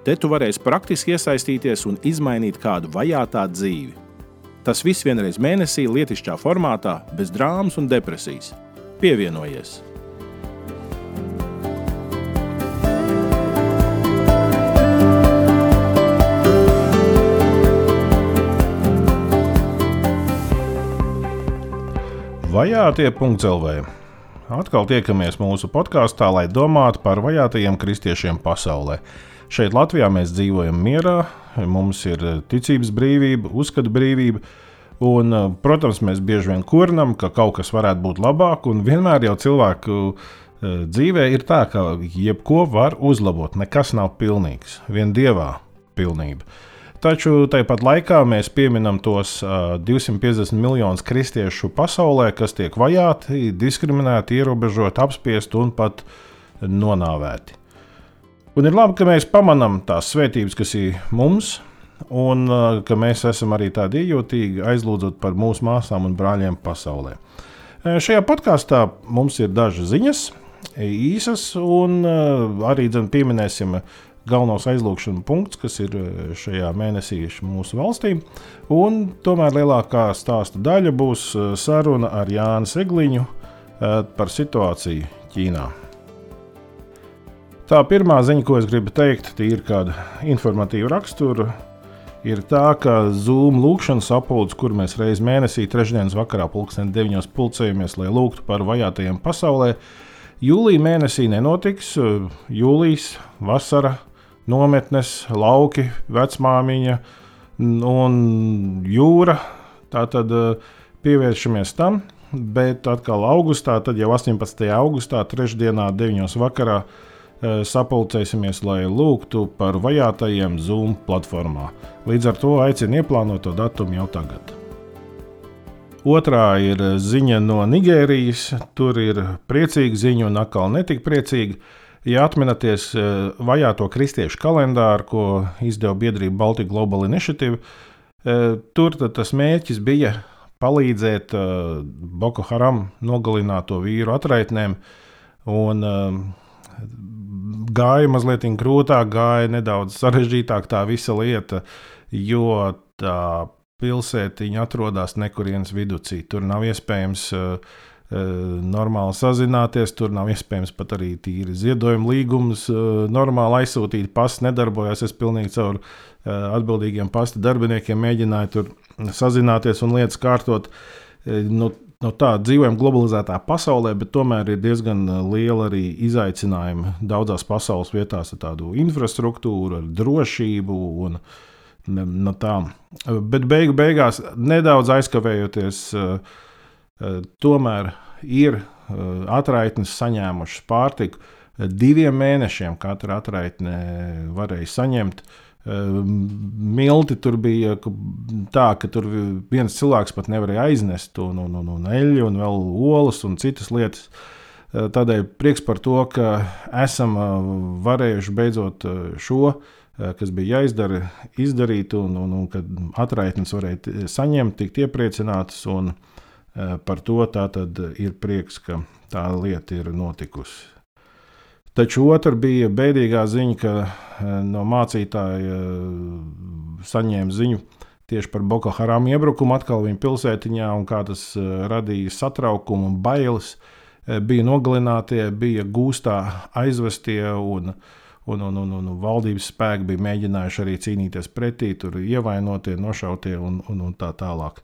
Te tu varēsi praktiski iesaistīties un izmainīt kādu vajātā dzīvi. Tas viss vienreiz mēnesī, lietišķā formātā, bez drāmas un depresijas. Pievienojies! Vajātie.CLV Atkal tiekamies mūsu podkāstā, lai domātu par vajātajiem kristiešiem pasaulē. Šeit Latvijā mēs dzīvojam mierā, mums ir eh, ticības brīvība, uzskatu brīvība. Un, eh, protams, mēs bieži vien kurinam, ka kaut kas varētu būt labāk, un vienmēr jau cilvēku eh, dzīvē ir tā, ka jebko var uzlabot. Nekas nav pilnīgs, vien dievā pilnība. Taču tāpat laikā mēs pieminam tos uh, 250 miljonus kristiešu pasaulē, kas tiek vajāti, diskriminēti, ierobežoti, apspiesti un pat nonāvēti. Un ir labi, ka mēs pamanām tās svētības, kas ir mums, un uh, ka mēs esam arī tādi iejūtīgi, aizlūdzot par mūsu māsām un brāļiem pasaulē. Uh, šajā podkāstā mums ir dažas ziņas, īsas, un uh, arī dzen, pieminēsim galvenos aizlūgšanu punktus, kas ir šajā mēnesī mūsu valstī. Un tomēr lielākā stāsta daļa būs saruna ar Jānu Segliņu par situāciju Ķīnā. Tā pirmā ziņa, ko es gribu teikt, ir kāda informatīva rakstura. Ir tā, ka Zoom lūkšanas apgūlis, kur mēs reizes mēnesī, trešdienas vakarā, pulksten 9. pulcējamies, lai lūgtu par vajātajiem pasaulē, jūlijā mēnesī nenotiks. Jūlijas, vasara, nometnes, lauki, vecmāmiņa un jūra. Tātad eh, pievēršamies tam, bet atkal augustā, tad jau 18. augustā, trešdienā, 9. vakarā sapulcēsimies, lai lūgtu par vajātajiem Zoom platformā. Līdz ar to aicinu ieplānot to datumu jau tagad. Otrā ir ziņa no Nigērijas. Tur ir priecīga ziņa un atkal netik priecīga. Ja atminaties eh, vajāto kristiešu kalendāru, ko izdeva biedrība Baltic Global Initiative, eh, tur tas mērķis bija palīdzēt Boko Haram nogalināto vīru atraitnēm. Un, gāja mazliet grūtāk, gāja nedaudz sarežģītāk tā visa lieta, jo tā pilsētiņa atrodas nekurienes vidū. Tur nav iespējams uh, normāli sazināties, tur nav iespējams pat arī tīri ziedojuma līgumus uh, normāli aizsūtīt. Pasts nedarbojas. Es pilnīgi caur uh, atbildīgiem pasta darbiniekiem mēģināju tur sazināties un lietas kārtot. Nu, no tā dzīvojam globalizētā pasaulē, bet tomēr ir diezgan uh, liela arī izaicinājuma daudzās pasaules vietās ar tādu infrastruktūru, ar drošību un no tā. Bet beigu beigās, nedaudz aizkavējoties, uh, uh, tomēr ir atraitnes saņēmušas pārtiku. Diviem mēnešiem katra atraitne varēja saņemt uh, Milti tur bija tā, ka tur viens cilvēks pat nevarēja aiznest un, un, un, un eļļu, un vēl olas un citas lietas. Tādēļ prieks par to, ka esam varējuši beidzot šo, kas bija jāizdara, izdarīt, un, un, un kad atraitnes varēja saņemt, tikt iepriecinātas. Par to tā tad ir prieks, ka tā lieta ir notikusi. Taču otra bija bēdīgā ziņa, ka eh, no mācītāja eh, saņēma ziņu tieši par Boko Haram iebrukumu atkal viņa pilsētiņā, un kā tas eh, radīja satraukumu un bailes. Bija nogalinātie, bija gūstā aizvestie, un, un, un, un, un valdības spēki bija mēģinājuši arī cīnīties pretī, tur ievainotie, nošautie un, un, un tā tālāk.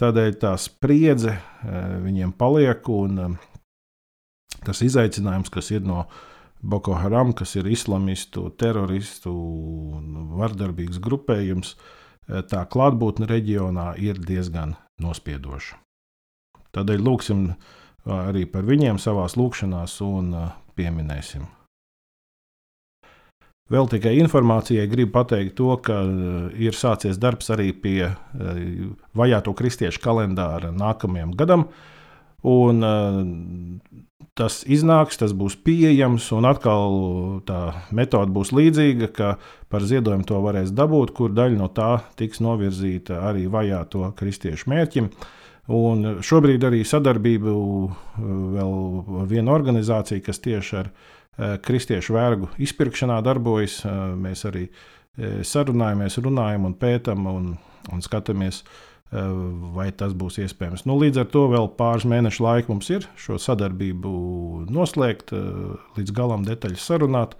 Tādēļ tā spriedze viņiem paliek, un tas izaicinājums, kas ir no viņa Boko Haram, kas ir islamistu, teroristu un vardarbīgs grupējums, eh, tā klātbūtne reģionā ir diezgan nospiedoša. Tādēļ lūgsim eh, arī par viņiem savā lūkšanās un eh, pieminēsim. Vēl tikai informācijai gribu pateikt to, ka ir sācies darbs arī pie vajāto kristiešu kalendāra nākamajam gadam. Un, tas iznāks, tas būs pieejams, un atkal tā metode būs līdzīga, ka par ziedojumu to varēs dabūt, kur daļa no tā tiks novirzīta arī vajāto kristiešu mērķim. Un šobrīd arī sadarbību vēl viena organizācija, kas tieši ar eh, kristiešu vergu izpirkšanā darbojas. Eh, mēs arī eh, sarunājamies, runājam un pētam un, un skatāmies, vai tas būs iespējams. Nu, līdz ar to vēl pāris mēnešu laika mums ir šo sadarbību noslēgt, līdz galam detaļas sarunāt.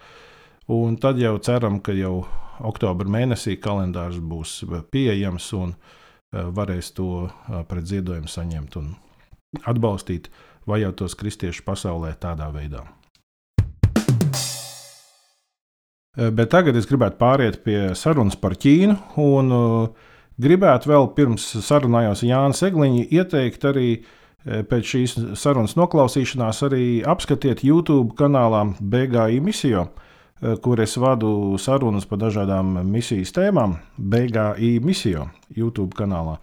Un tad jau ceram, ka jau oktobra mēnesī kalendārs būs pieejams un varēs to pret ziedojumu saņemt un atbalstīt vajātos kristiešus pasaulē tādā veidā. Bet tagad es gribētu pāriet pie sarunas par Ķīnu. Un, uh, Gribētu vēl pirms sarunājos Jānis Egliņš ieteikt arī e, pēc šīs sarunas noklausīšanās arī apskatiet YouTube kanālā BGI misiju, e, kur es vadu sarunas par dažādām misijas tēmām. BGI misiju YouTube kanālā.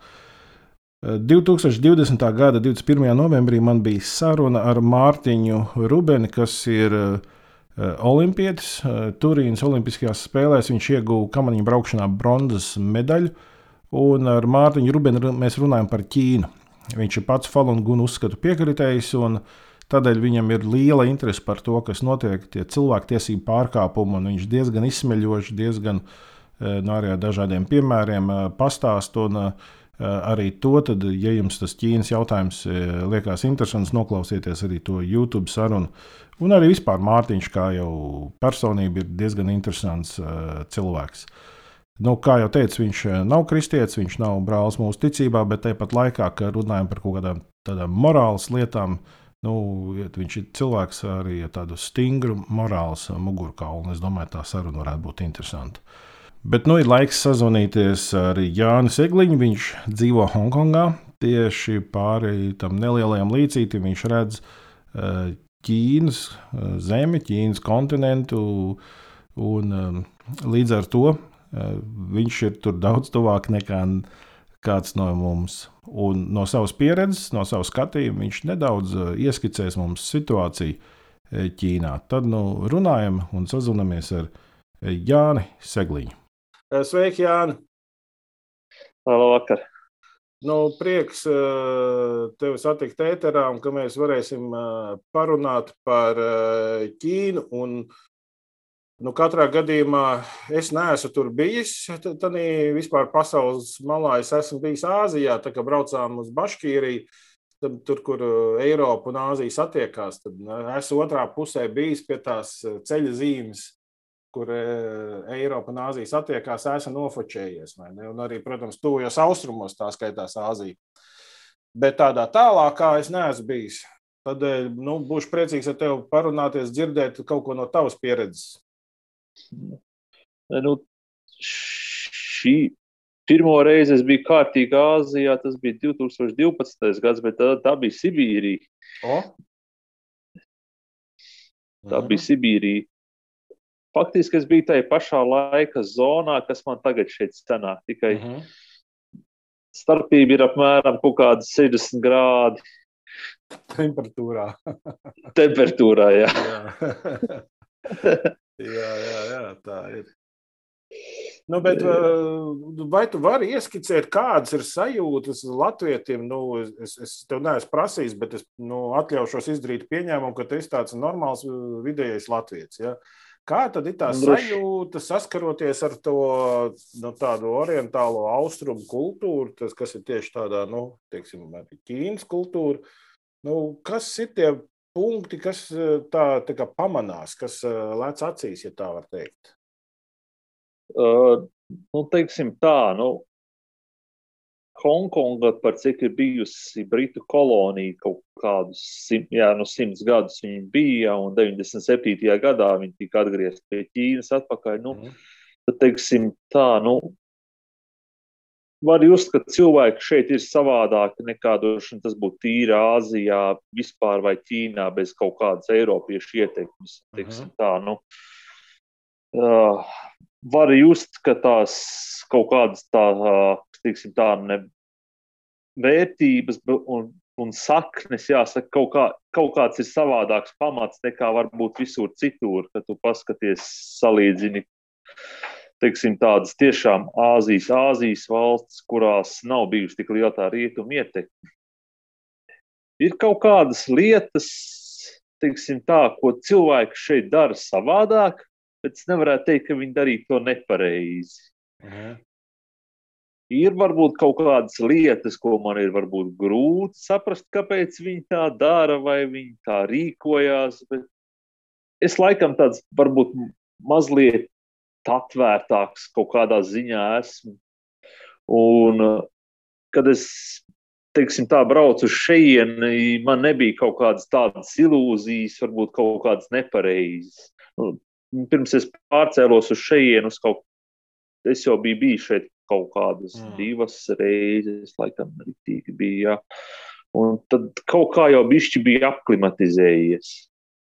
2020. E, gada 21. novembrī man bija saruna ar Mārtiņu Rubeni, kas ir olimpietis. Turīnas Olimpiskajās spēlēs viņš ieguva kamaniņu braukšanā bronzas medaļu. Un ar Mārtiņu Rubinu mēs runājam par Ķīnu. Viņš ir pats Falun Gunu uzskatu piekritējs, tādēļ viņam ir liela interese par to, kas notiek, tie cilvēktiesību pārkāpumi, viņš diezgan izsmeļoši, diezgan no nu, arī ar dažādiem piemēriem pastāst. Un, arī to, tad, ja jums tas Ķīnas jautājums liekas interesants, noklausieties arī to YouTube sarunu. Un arī vispār Mārtiņš, kā jau personība, ir diezgan interesants cilvēks. Nu, kā jau teicu, viņš eh, nav kristietis, viņš nav brālis mūsu ticībā, bet tāpat laikā, kad runājam par kaut kādām tādām morāles lietām, nu, viņš ir cilvēks arī ar tādu stingru morāles mugurkaulu. Es domāju, tā saruna varētu būt interesanta. Bet nu ir laiks sazvanīties ar Jānu Segliņu. Viņš dzīvo Hongkongā. Tieši pāri tam nelielajam līcītim viņš redz uh, Ķīnas uh, zemi, Ķīnas kontinentu. Un, līdz ar to Eh, viņš ir tur daudz tuvāk nekā kāds no mums. Un no savas pieredzes, no savas skatījuma, viņš nedaudz eh, ieskicēs mums situāciju eh, Ķīnā. Tad nu, runājam un sazinamies ar Jāni Segliņu. Sveiki, Jāni! Labvakar! Nu, prieks tevi satikt ēterā un ka mēs varēsim parunāt par Ķīnu un Nu, katrā gadījumā es neesmu tur bijis. Tad vispār pasaules malā es esmu bijis Āzijā, tā kā braucām uz Baškīriju. Tur, kur uh, Eiropa un Āzija satiekās, tad uh, esmu otrā pusē bijis pie tās uh, ceļa zīmes, kur Eiropa un Āzija satiekās, esmu nofočējies. Un arī, protams, tuvajos austrumos tā skaitās Āzija. Bet tādā tālākā es neesmu bijis. Tādēļ nu, būšu priecīgs ar tevi parunāties, dzirdēt kaut ko no tavas pieredzes. Nu, šī pirmo reizi es biju kārtīgi Āzijā, tas bija 2012. gads, bet tā, tā bija Sibīrija. O? Tā mhm. bija Sibīrija. Faktiski es biju tajā pašā laika zonā, kas man tagad šeit sanāk. Tikai uh mhm. starpība ir apmēram kaut kādi 60 grādi. Temperatūrā. Temperatūrā, jā. jā. Jā, jā, jā, tā ir. Nu, bet, vai tu vari ieskicēt, kādas ir sajūtas Latvijam? Nu, es, es tev neesmu prasījis, bet es nu, atļaušos izdarīt pieņēmumu, ka tu esi tāds normāls vidējais latviečs. Ja? Kā tad ir tā sajūta saskaroties ar to nu, tādu orientālo austrumu kultūru, tas, kas ir tieši tādā, nu, teiksim, Ķīnas kultūra? Nu, kas ir tie punkti, kas eh, tā, tā kā pamanās, kas eh, lec acīs, ja tā var teikt? Uh, nu, teiksim tā, nu, Hongkonga, par cik ir bijusi Britu kolonija, kaut kādus simt, jā, nu, simts gadus viņa bija, un 97. gadā viņa tika atgriezta pie Ķīnas atpakaļ. Nu, mm. Tad, teiksim tā, nu, var just, ka cilvēki šeit ir savādāki nekā tas būtu tīri Āzijā, vispār vai Ķīnā bez kaut kādas Eiropiešu ietekmes. Uh -huh. tā, nu. uh, var just, ka tās kaut kādas tā, tiksim, tā ne, vērtības un, un saknes, jāsaka, kaut, kā, kaut kāds ir savādāks pamats nekā varbūt visur citur, kad tu paskaties, salīdzini. Teiksim, tādas tiešām Āzijas, Āzijas valstis, kurās nav bijusi tik liela tā rietuma ietekme. Ir kaut kādas lietas, teiksim, tā, ko cilvēki šeit dara savādāk, bet es nevarētu teikt, ka viņi darīja to nepareizi. Mhm. Ir varbūt kaut kādas lietas, ko man ir grūti saprast, kāpēc viņi tā dara vai viņi tā rīkojās. Bet es laikam tāds varbūt mazliet atvērtāks kaut kādā ziņā esmu. Un, kad es teiksim, tā braucu uz šejieni, man nebija kaut kādas tādas ilūzijas, varbūt kaut kādas nepareizas. Nu, pirms es pārcēlos uz šejienu, uz kaut es jau biju bijis šeit kaut kādas mm. divas reizes, laikam, arī bija. Ja. Un tad kaut kā jau bišķi bija aklimatizējies.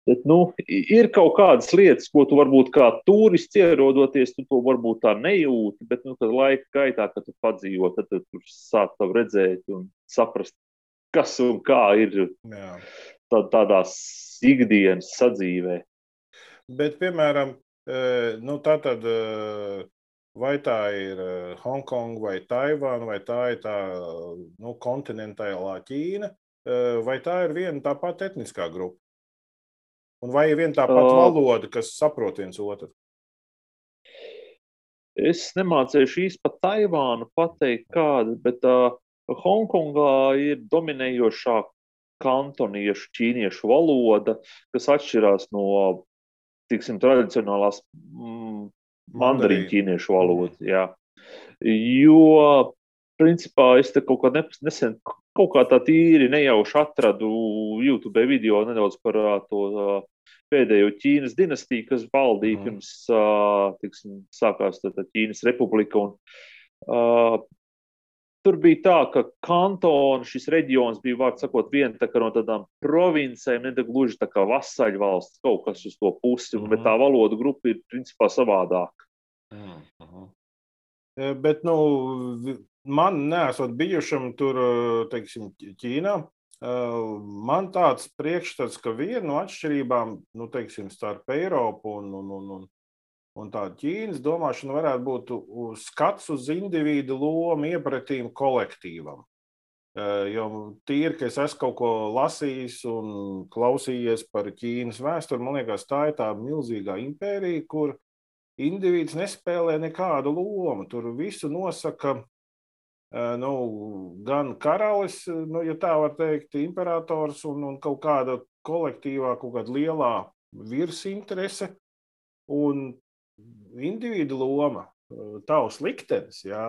Bet, nu, ir kaut kādas lietas, ko tu varbūt kā turists ierodoties, tu to varbūt tā nejūti, bet, nu, laika gaitā, kad tu padzīvo, tad tu tur sāk to redzēt un saprast, kas un kā ir Jā. tā, tādās ikdienas sadzīvē. Bet, piemēram, nu, tā tad, vai tā ir Hongkonga, vai Taivāna, vai tā ir tā nu, kontinentālā Ķīna, vai tā ir viena tā pati etniskā grupa? Un vai ir viena tā pati valoda, kas saprot viens otru? Es nemācīšu īsti par Taivānu pateikt, kāda, bet uh, Hongkongā ir dominējošā kantoniešu, ķīniešu valoda, kas atšķirās no tiksim, tradicionālās mm, mandarīnu ķīniešu valodas. Jā. Jo, principā, es te kaut kā nesen, kaut kā tā tīri nejauši atradu YouTube video nedaudz par to pēdējo Ķīnas dinastiju, kas valdīja mm. pirms tiksim, sākās tā, tā Ķīnas republika. Un, uh, Tur bija tā, ka kantona, šis reģions bija, vārds sakot, viena tā no tādām provincēm, ne gluži tā kā vasaļvalsts, kaut kas uz to pusi, mm -hmm. bet tā valoda grupa ir principā savādāka. Mm -hmm. Bet, nu, man nesot bijušam tur, teiksim, Ķīnā, man tāds priekšstats, ka viena no atšķirībām, nu, teiksim, starp Eiropu un, un, un, un Un tā Ķīnas domāšana varētu būt skats uz individu lomu iepratīm kolektīvam. Jo tīri, ka es esmu kaut ko lasījis un klausījies par Ķīnas vēsturi, man liekas, tā ir tā milzīgā impērija, kur indivīds nespēlē nekādu lomu. Tur visu nosaka nu, gan karalis, nu, ja tā var teikt, imperators un, un kaut kāda kolektīvā, kaut kāda lielā virsinterese. Un individu loma, tavs liktenis. Jā,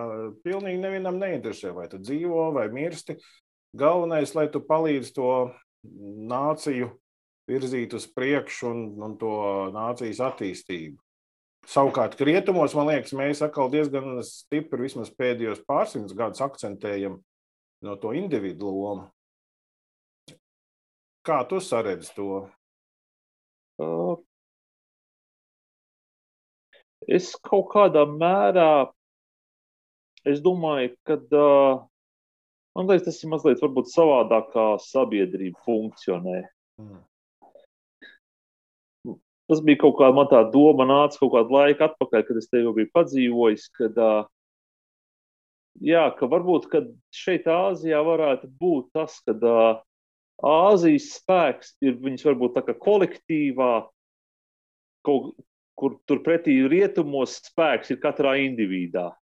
pilnīgi nevienam neinteresē, vai tu dzīvo vai mirsti. Galvenais, lai tu palīdzi to nāciju virzīt uz priekšu un, un to nācijas attīstību. Savukārt, rietumos, man liekas, mēs atkal diezgan stipri, vismaz pēdējos pārsimtus gadus, akcentējam no to individu lomu. Kā tu saredzi to? Es kaut kādā mērā, es domāju, ka man liekas, tas ir mazliet varbūt savādāk, kā sabiedrība funkcionē. Mm. Tas bija kaut kāda man tā doma, nāca kaut kādu laiku atpakaļ, kad es te jau biju padzīvojis, kad, jā, ka varbūt kad šeit Āzijā varētu būt tas, ka Āzijas spēks ir viņas varbūt tā kā kolektīvā, kaut, kur turpretī rietumos spēks ir katrā individā.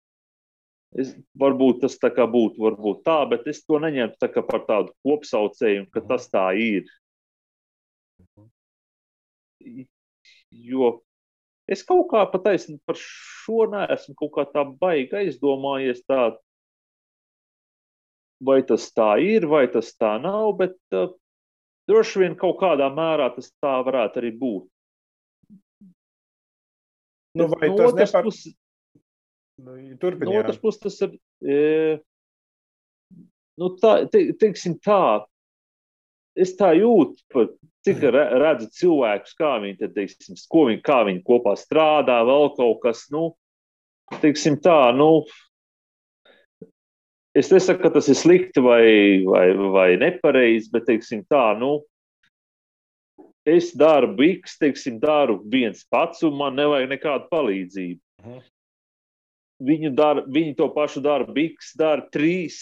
Es, varbūt tas tā kā būtu, varbūt tā, bet es to neņemtu tā par tādu kopsaucējumu, ka tas tā ir. Jo es kaut kā pataisnu par šo neesmu kaut kā tā baigi aizdomājies tā, vai tas tā ir, vai tas tā nav, bet uh, droši vien kaut kādā mērā tas tā varētu arī būt. Nu, vai no tas nepar... puses, nu, Turpin, no otras puses tas ir. E, nu, tā, te, teiksim tā, es tā jūtu cik redzu cilvēkus, kā viņi, te, teiksim, ko viņi, kā viņi kopā strādā, vēl kaut kas, nu, teiksim tā, nu, es nesaku, ka tas ir slikti vai, vai, vai nepareizi, bet, teiksim tā, nu, es daru biks, teiksim, daru viens pats, un man nevajag nekādu palīdzību. Mhm. Viņu, dara, viņi to pašu dara, biks dara trīs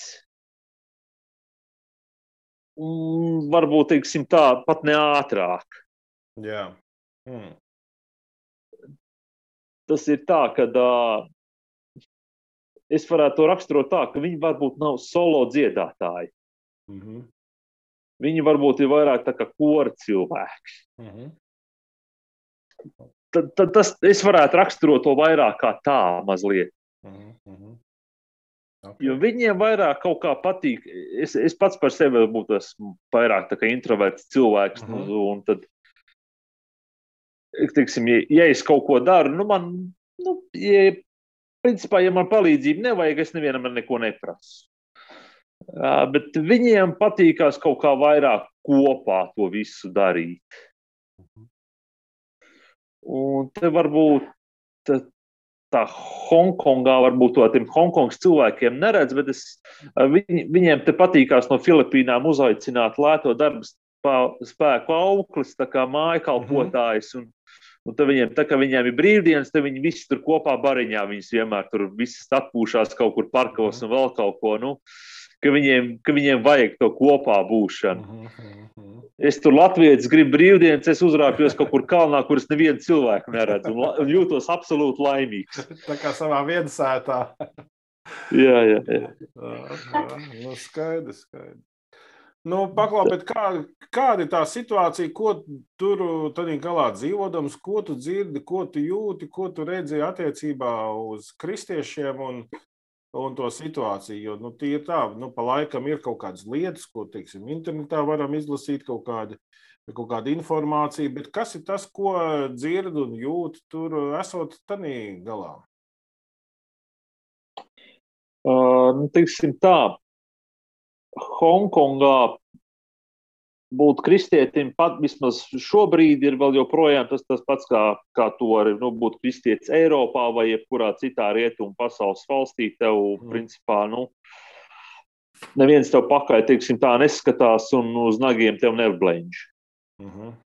varbūt teiksim, tā, pat ne ātrāk. Jā. Hmm. Tas ir tā, ka uh, es varētu to raksturot tā, ka viņi varbūt nav solo dziedātāji. Mm -hmm. Viņi varbūt ir vairāk tā kā kora cilvēki. Mm -hmm. tad, tad tas, es varētu raksturot to vairāk kā tā mazliet. Mm -hmm. Okay. Jo viņiem vairāk kaut kā patīk. Es, es pats par sevi būtu vairāk introverts cilvēks. Uh -huh. un, tad, teiksim, ja, ja es kaut ko daru, nu man, nu, ja, principā, ja man palīdzību nevajag, es nevienam neko neprasu. Uh, bet viņiem patīkās kaut kā vairāk kopā to visu darīt. Un te varbūt tā Hongkongā, varbūt to tiem Hongkongas cilvēkiem neredz, bet es, viņ, viņiem te patīkās no Filipīnām uzaicināt lēto darbu spēku auklis, tā kā mājkalpotājs. Un, un tad viņiem, tā kā viņiem ir brīvdienas, tad viņi visi tur kopā bariņā, viņas vienmēr tur visas atpūšās kaut kur parkos un vēl kaut ko. Nu, ka viņiem, ka viņiem vajag to kopā būšanu. Mm -hmm. Es tur Latvijas gribu brīvdienas, es uzrāpjos kaut kur kalnā, kuras nevienu cilvēku neredzu un, un jūtos absolūti laimīgs. Tā kā savā viensētā. jā, jā, jā. nu, skaidrs, skaidrs. Nu, Paklāpēt, kā, kāda ir tā situācija, ko tur galā dzīvodams, ko tu dzirdi, ko tu jūti, ko tu redzi attiecībā uz kristiešiem un un to situāciju. Jo nu, tie ir tā, nu, pa laikam ir kaut kādas lietas, ko, teiksim, internetā varam izlasīt, kaut kāda, kaut kāda informācija, bet kas ir tas, ko dzird un jūt tur esot tanī galā? Uh, nu, teiksim tā, Hongkongā būt kristietim, pat vismaz šobrīd ir vēl joprojām tas, tas pats, kā, kā to var nu, būt kristietis Eiropā vai jebkurā citā rietumu pasaules valstī. Tev, mm. principā, nu, neviens tev pakaļ, teiksim, tā neskatās un uz nagiem tev nebleņš. Mm -hmm.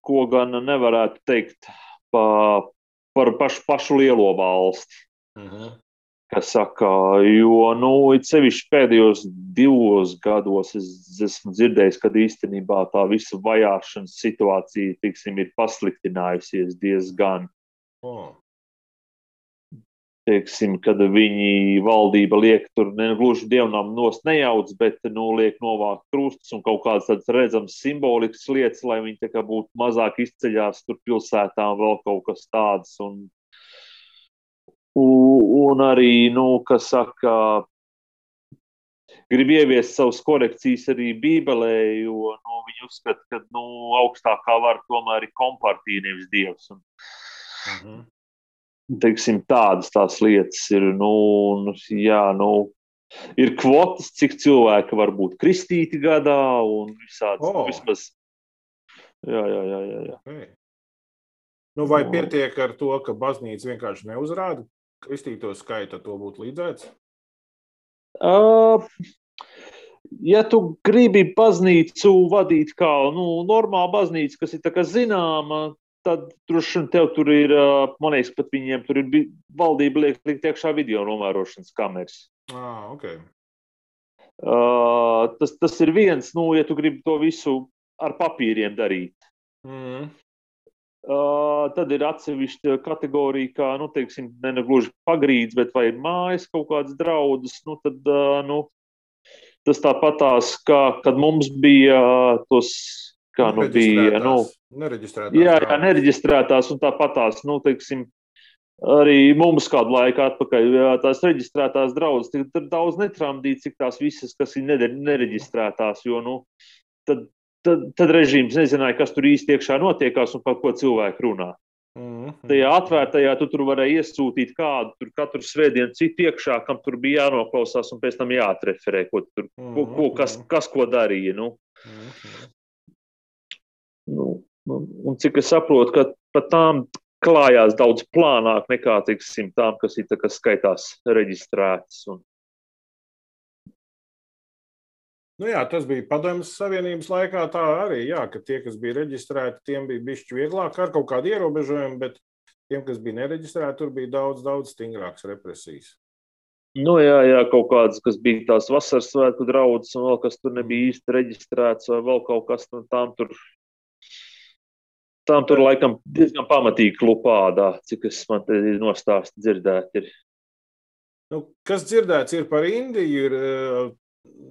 Ko gan nevarētu teikt pa, par pašu, pašu lielo valsti. Mm -hmm kas saka, jo, nu, sevišķi pēdējos divos gados es esmu dzirdējis, ka īstenībā tā visa vajāšanas situācija, tiksim, ir pasliktinājusies diezgan. Oh. Teiksim, kad viņi valdība liek tur gluži dievnam nost nejauc, bet, nu, liek novākt krustus un kaut kādas tādas redzamas simboliskas lietas, lai viņi tā kā būtu mazāk izceļās tur pilsētām vēl kaut kas tāds. Un, Un arī, nu, kas saka, grib ieviest savas korekcijas arī Bībelē, jo nu, viņi uzskata, ka nu, augstākā vara tomēr ir kompartija, nevis dievs. Un, mhm. -huh. Teiksim, tādas tās lietas ir. Nu, un, jā, nu, ir kvotas, cik cilvēki var būt kristīti gadā un visādas. Nu, oh. Vismaz, jā, jā, jā. jā, jā. Okay. Nu, vai pietiek ar to, ka baznīca vienkārši neuzrāda kristīto skaitu, to būtu līdzēts? Uh, ja tu gribi baznīcu vadīt kā nu, normālu baznīcu, kas ir zināma, tad droši vien tev tur ir, man liekas, pat viņiem tur ir valdība liek likt iekšā video novērošanas kameras. Ah, okay. uh, tas, tas ir viens, nu, ja tu gribi to visu ar papīriem darīt. Mm. Uh, tad ir atsevišķa kategorija, kā nu, teiksim, ne, ne gluži pagrīdes, bet vai mājas kaut kādas draudzes. Nu, tad, uh, nu, tas tāpatās, kā kad mums bija uh, tos. Kā nu bija? Nu, nereģistrētās. Jā, jā, nereģistrētās un tāpatās, nu, teiksim, arī mums kādu laiku atpakaļ tās reģistrētās draudzes, tad daudz netramdīt, cik tās visas, kas ir nereģistrētās, jo, nu, tad tad, tad režīms nezināja, kas tur īsti iekšā notiekās un par ko cilvēki runā. Mm -hmm. Tajā atvērtajā tu tur varēja iesūtīt kādu, tur katru svētdienu citu iekšā, kam tur bija jānoklausās un pēc tam jāatreferē, ko, tur, ko, ko, kas, kas ko darīja. Nu. Mm -hmm. Un, un cik es saprotu, ka pat tām klājās daudz plānāk nekā tiksim, tām, kas ir kas skaitās reģistrētas. Un... Nu jā, tas bija Padomjas Savienības laikā tā arī, jā, ka tie, kas bija reģistrēti, tiem bija bišķi vieglāk ar kaut kādu ierobežojumu, bet tiem, kas bija nereģistrēti, tur bija daudz, daudz stingrākas represijas. Nu, jā, jā, kaut kādas, kas bija tās vasaras svētku draudzes, un vēl kas tur nebija īsti reģistrēts, vai vēl kaut kas no tām tur. Tām tur laikam diezgan pamatīgi klupādā, cik es man te nostāstu dzirdēt. Ir. Nu, kas dzirdēts ir par Indiju, ir, eh,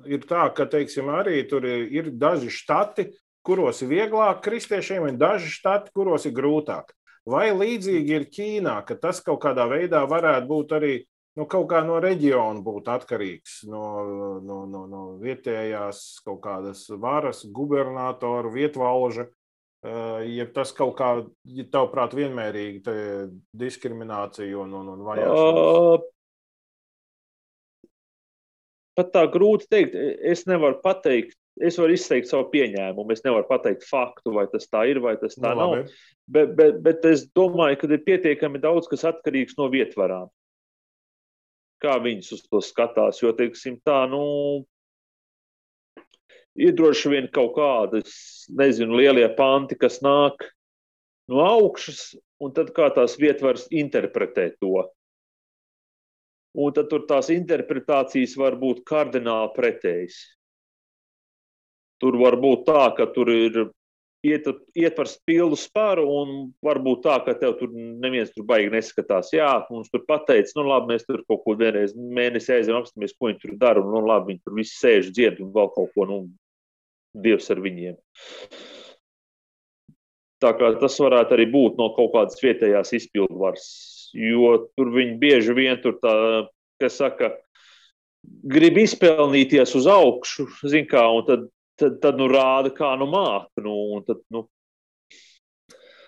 ir tā, ka, teiksim, arī tur ir daži štati, kuros ir vieglāk kristiešiem, un daži štati, kuros ir grūtāk. Vai līdzīgi ir Ķīnā, ka tas kaut kādā veidā varētu būt arī nu, kaut kā no reģiona būt atkarīgs no, no, no, no vietējās kaut kādas varas, gubernatora, vietvalža. Ja tas kaut kā, ja tavuprāt, vienmērīgi diskriminācija un, un, un vajāšana? Pat tā grūti teikt. Es nevaru pateikt, es varu izteikt savu pieņēmumu. Es nevaru pateikt faktu, vai tas tā ir vai tas tā nu, nav. Bet, bet, bet es domāju, ka ir pietiekami daudz kas atkarīgs no vietvarām kā viņas uz to skatās. Jo, teiksim, tā, nu, ir droši vien kaut kādas, nezinu, lielie panti, kas nāk no augšas, un tad kā tās vietvaras interpretē to. Un tad tur tās interpretācijas var būt kardināli pretējas. Tur var būt tā, ka tur ir iet, ietvars pilnu spāru, un varbūt tā, ka tev tur neviens tur baigi neskatās. Jā, mums tur pateica, nu labi, mēs tur kaut ko vienreiz mēnesi aizējām, apstāmies, ko viņi tur dara, un nu labi, viņi tur visi sēž, dzied un vēl kaut ko, nu, dievs ar viņiem. Tā kā tas varētu arī būt no kaut kādas vietējās izpildvaras, jo tur viņi bieži vien tur tā, kas saka, grib izpelnīties uz augšu, zin kā, un tad tad, tad nu, rāda, kā nu māca. Nu, tad, nu.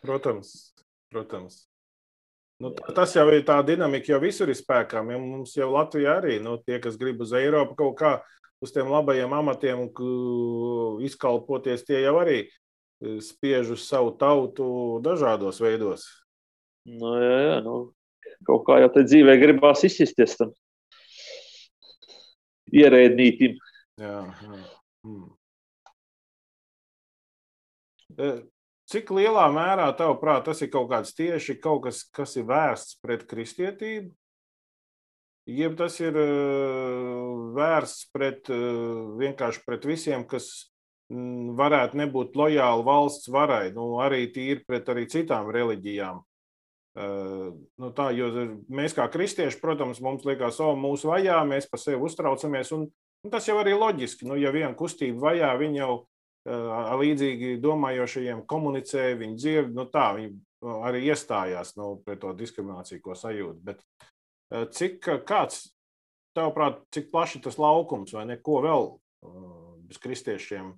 Protams, protams. Nu, tas jau ir tā dinamika, jau visur ir spēkā. Mums jau Latvijā arī nu, tie, kas grib uz Eiropu kaut kā uz tiem labajiem amatiem izkalpoties, tie jau arī e, spiež uz savu tautu dažādos veidos. Nu, jā, jā, nu, kaut kā jau tā dzīvē gribās izsisties tam ierēdnītim. Jā, jā. Hmm. Cik lielā mērā, tavuprāt, tas ir kaut kāds tieši kaut kas, kas ir vērsts pret kristietību? Jeb tas ir vērsts pret, vienkārši pret visiem, kas varētu nebūt lojāli valsts varai, nu, arī tīri pret arī citām reliģijām. Nu, tā, jo mēs kā kristieši, protams, mums liekas, o, mūsu vajā, mēs par sevi uztraucamies, un, un tas jau arī loģiski. Nu, ja viena kustība vajā, viņa jau līdzīgi domājošajiem komunicē, viņi dzird, nu tā, viņi arī iestājās nu, pret to diskrimināciju, ko sajūt. Bet cik, kāds, tavuprāt, cik plaši tas laukums vai neko vēl bez kristiešiem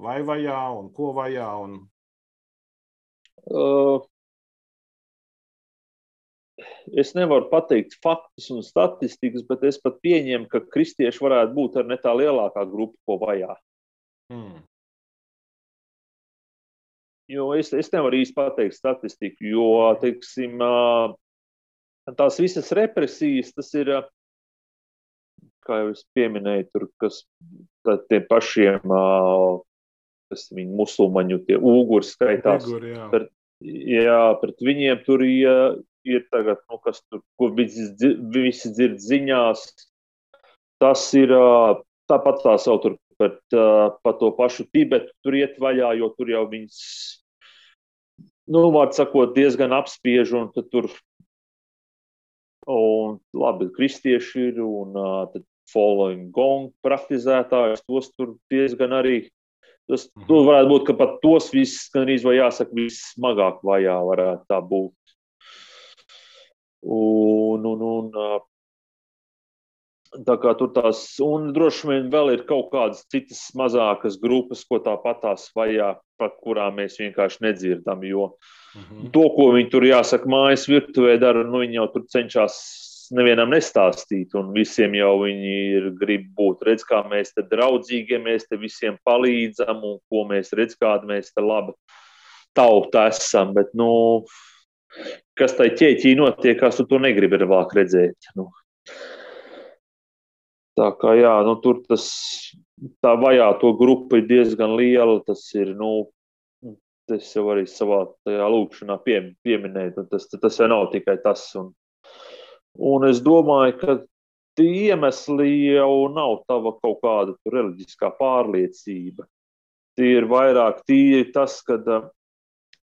vai vajā un ko vajā? Un... Uh, es nevaru pateikt faktus un statistikas, bet es pat pieņemu, ka kristieši varētu būt ar ne tā lielākā grupa, ko vajā. Hmm. Jo es, es nevaru īsti pateikt statistiku, jo teiksim, tās visas represijas, tas ir, kā jau es pieminēju, tur, kas tiem pašiem, kas viņi musulmaņu, tie ūguri skaitās. Ugur, jā. Pret, jā, pret viņiem tur ja, ir tagad, nu, kas tur, ko visi, visi dzird ziņās. Tas ir tāpat tā sauc tur par, par to pašu Tibetu, tur iet vaļā, jo tur jau viņas nu, vārds sakot, diezgan apspiež. Un tur un, labi, kristieši ir un uh, following gong praktizētājus, tos tur diezgan arī. Tas mhm. tur varētu būt, ka pat tos viss, gan arī jāsaka, vissmagāk vajā varētu tā būt. Un, un, un Tā kā tur tās, un droši vien vēl ir kaut kādas citas mazākas grupas, ko tāpat tās vajā, par kurām mēs vienkārši nedzirdam. Jo mm -hmm. to, ko viņi tur jāsaka, mājas virtuvē dara, nu viņi jau tur cenšas nevienam nestāstīt, un visiem jau viņi ir grib būt. Redz, kā mēs te draudzīgi, mēs te visiem palīdzam, un ko mēs redz, kāda mēs te labi tauta esam, bet, nu, kas tai ķēķī notiekās, tu to negribi vēlāk redzēt. Nu. Tā kā jā, nu, tur tas tā vajāto grupa ir diezgan liela. Tas ir, nu, es jau arī savā lūkšanā pie, pieminēju, tas, tas jau nav tikai tas. Un, un es domāju, ka tie iemesli jau nav tava kaut kāda reliģiskā pārliecība. Tie ir vairāk tie, tas, ka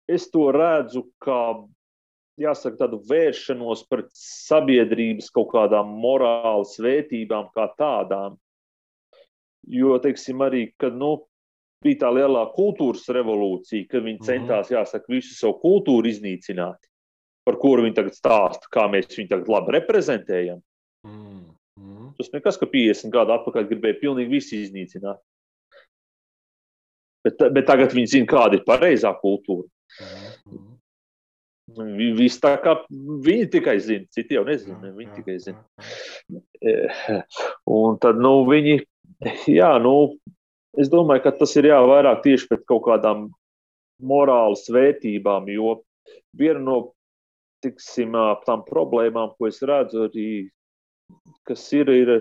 es to redzu kā jāsaka, tādu vēršanos pret sabiedrības kaut kādām morāles vērtībām, kā tādām. Jo, teiksim, arī, kad nu, bija tā lielā kultūras revolūcija, kad viņi mhm. centās, jāsaka, visu savu kultūru iznīcināt, par kuru viņi tagad stāsta, kā mēs viņu tagad labi reprezentējam. Mm. Mm. Tas nekas, ka 50 gadu atpakaļ gribēja pilnīgi visu iznīcināt. Bet, bet tagad viņi zina, kāda ir pareizā kultūra. Mm. Viss tā kā viņi tikai zina, citi jau nezina. Viņi tikai zina. E, un tad nu, viņi, jā, nu, es domāju, ka tas ir jā, vairāk tieši pēc kaut kādām morāles vērtībām, jo viena no tiksim, tām problēmām, ko es redzu, arī, kas ir, ir,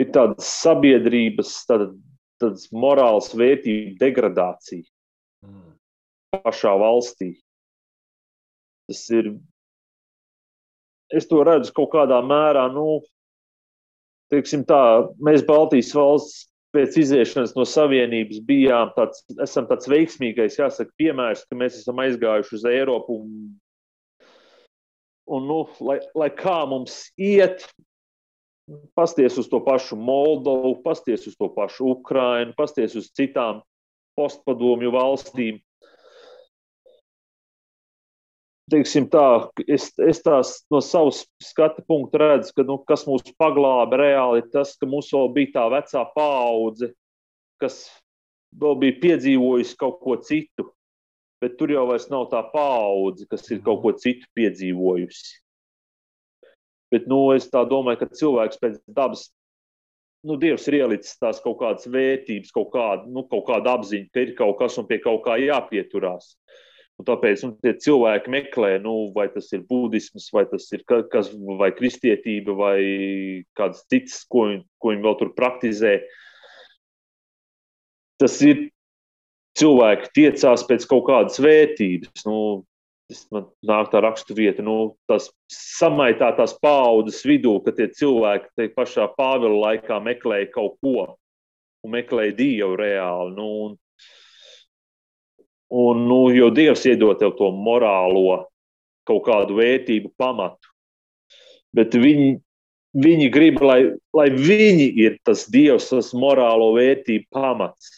ir tāda sabiedrības, tāda, tādas morāles vērtību degradācija mm. pašā valstī. Tas ir. Es to redzu kaut kādā mērā, nu, teiksim tā, mēs Baltijas valsts pēc iziešanas no Savienības bijām tāds, esam tāds veiksmīgais, jāsaka, piemērs, ka mēs esam aizgājuši uz Eiropu un, un nu, lai, lai kā mums iet, pasties uz to pašu Moldovu, pasties uz to pašu Ukrainu, pasties uz citām postpadomju valstīm teiksim tā, es, es tās no savas skatu punkta redzu, ka nu, kas mūs paglāba reāli ir tas, ka mums vēl bija tā vecā paudze, kas vēl bija piedzīvojusi kaut ko citu. Bet tur jau vairs nav tā paudze, kas ir kaut ko citu piedzīvojusi. Bet nu, es domāju, ka cilvēks pēc dabas, nu, Dievs ir ielicis tās kaut kādas vērtības, kaut kādu, nu, kaut kādu apziņu, ka ir kaut kas un pie kaut kā jāpieturās. Uh, Un tāpēc nu, cilvēki meklē, nu, vai tas ir budisms, vai tas ir kas, vai kristietība, vai kāds cits, ko, viņi, ko viņi vēl tur praktizē. Tas ir cilvēki tiecās pēc kaut kādas vērtības. Nu, tas man nāk tā rakstu vieta, nu, tās samaitātās paudzes vidū, ka tie cilvēki te pašā Pāvila laikā meklēja kaut ko un meklēja Dievu reāli. Nu, un Un, nu, jo Dievs iedod tev to morālo kaut kādu vērtību pamatu. Bet viņi, viņi grib, lai, lai viņi ir tas Dievs, tas morālo vērtību pamats.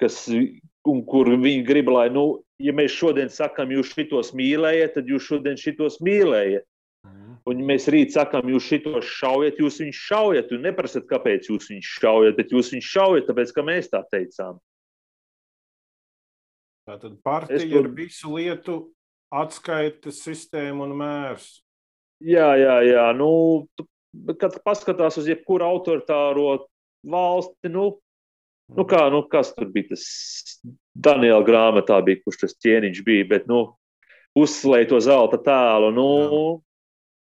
Kas, un kur viņi grib, lai, nu, ja mēs šodien sakām, jūs šitos mīlējat, tad jūs šodien šitos mīlējat. Mhm. Un, ja mēs rīt sakām, jūs šitos šaujat, jūs viņus šaujat, un neprasat, kāpēc jūs viņus šaujat, bet jūs viņus šaujat, tāpēc, ka mēs tā teicām. Tātad partija tur... ir visu lietu atskaites sistēma un mērs. Jā, jā, jā. Nu, kad paskatās uz jebkuru autoritāro valsti, nu, nu, kā, nu kas tur bija tas Daniela grāmatā, bija, kurš tas ķēniņš bija, bet, nu, uzslēja to zelta tēlu. Nu, jā.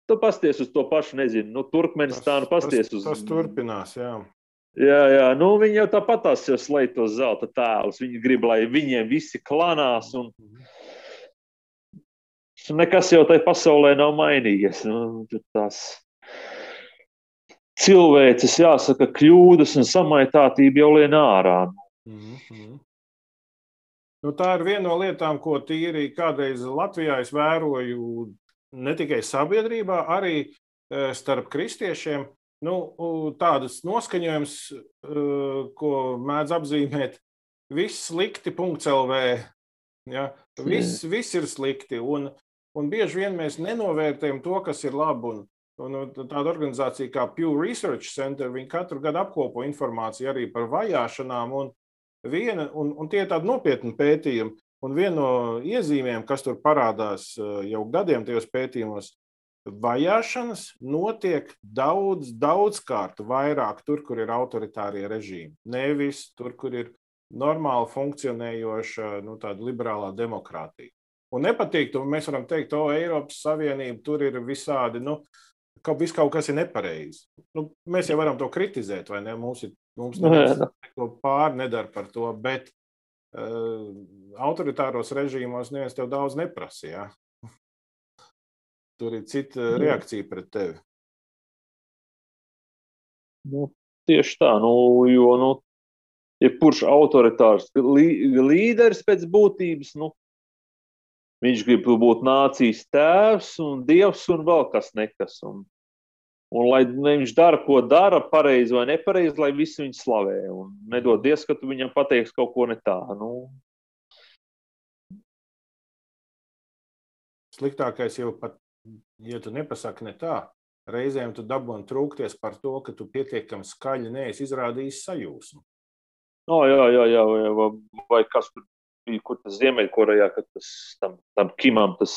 Tu pasties uz to pašu, nezinu, nu, Turkmenistānu, pasties uz. Tas turpinās, jā. Jā, jā. Nu, viņi jau tāpat tās jau slēdz tos zelta tēlus. Viņi grib, lai viņiem visi klanās. Un... Nekas jau tajā pasaulē nav mainījies. Nu, tās cilvēces, jāsaka, kļūdas un samaitātība jau lien ārā. Mm -hmm. Nu, tā ir viena no lietām, ko tīri kādreiz Latvijā es vēroju ne tikai sabiedrībā, arī eh, starp kristiešiem nu, tādas noskaņojums, ko mēdz apzīmēt, viss slikti, punkts LV. Ja? Viss, viss ir slikti. Un, un bieži vien mēs nenovērtējam to, kas ir labi. Un, un tāda organizācija kā Pew Research Center, viņi katru gadu apkopo informāciju arī par vajāšanām. Un, viena, un, un tie ir tādi nopietni pētījumi. Un viena no iezīmēm, kas tur parādās jau gadiem tajos pētījumos, vajāšanas notiek daudz, daudzkārt vairāk tur, kur ir autoritārie režīmi. Nevis tur, kur ir normāli funkcionējoša nu, liberālā demokrātija. Un nepatīk, un mēs varam teikt, ka Eiropas Savienība tur ir visādi, nu, kaut, vis kaut kas ir nepareizi. Nu, mēs jau varam to kritizēt, vai ne? Mums, ir, mums neko pāri nedara par to, bet uh, autoritāros režīmos neviens tev daudz neprasa. Tur ir cita reakcija pret tevi. Nu, tieši tā, nu, jo nu, jebkurš ja autoritārs līderis pēc būtības, nu, Viņš grib būt nācijas tēvs un dievs un vēl kas nekas. Un, un lai viņš dara, ko dara, pareizi vai nepareizi, lai visi viņu slavē. Un nedodies, ka tu viņam pateiksi kaut ko ne tā. Nu. Sliktākais jau pat, ja tu nepasaki ne tā, reizēm tu dabūni trūkties par to, ka tu pietiekami skaļi neesi izrādījis sajūsmu. Oh, jā, jā, jā, vai, vai kas tur bija, kur tas Ziemeļkorejā, kad tas tam, tam Kimam tas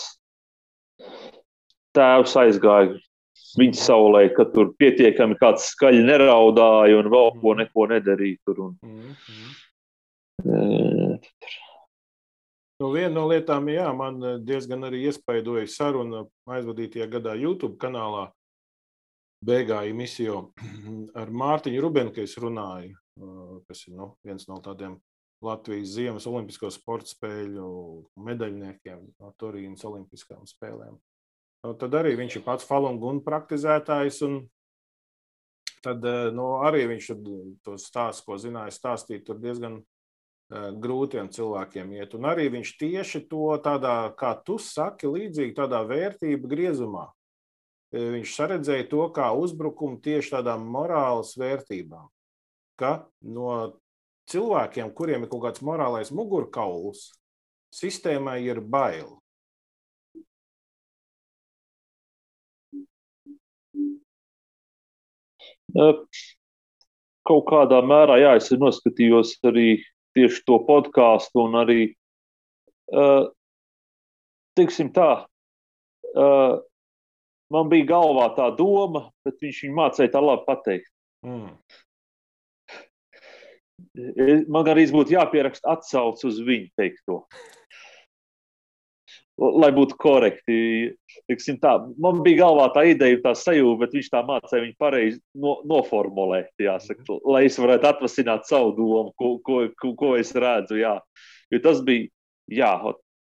tēvs aizgāja viņa saulē, ka tur pietiekami kāds skaļi neraudāja un vēl ko mhm. neko nedarīja tur. Un, mm -hmm. Nu, viena no lietām, jā, man diezgan arī iespaidoja saruna aizvadītajā gadā YouTube kanālā. Beigā misiju ar Mārtiņu Rubenu, kas runāja, kas ir nu, viens no tādiem Latvijas Ziemas Olimpisko sporta spēļu medaļniekiem no Turīnas Olimpiskām spēlēm. Nu, tad arī viņš ir pats falungun praktizētājs. Tad nu, arī viņš to stāstu, ko zināja stāstīt, tur diezgan grūtiem cilvēkiem iet. Un arī viņš tieši to tādā, kā tu saki, līdzīgi tādā vērtību griezumā. Viņš saredzēja to kā uzbrukumu tieši tādām morāles vērtībām. Ka no cilvēkiem, kuriem ir kaut kāds morālais mugurkauls, sistēmai ir bail. Kaut kādā mērā, jā, es noskatījos arī tieši to podkāstu, un arī, teiksim tā, man bija galvā tā doma, bet viņš viņu mācīja tā labi pateikt. Mm man arī būtu jāpieraksta atsauce uz viņu teikto. Lai būtu korekti. Tā, man bija galvā tā ideja, tā sajūta, bet viņš tā mācīja viņu pareizi no, noformulēt. Jāsaka, mhm. lai es varētu atvasināt savu domu, ko, ko, ko, ko es redzu. Jā. Jo tas bija, jā,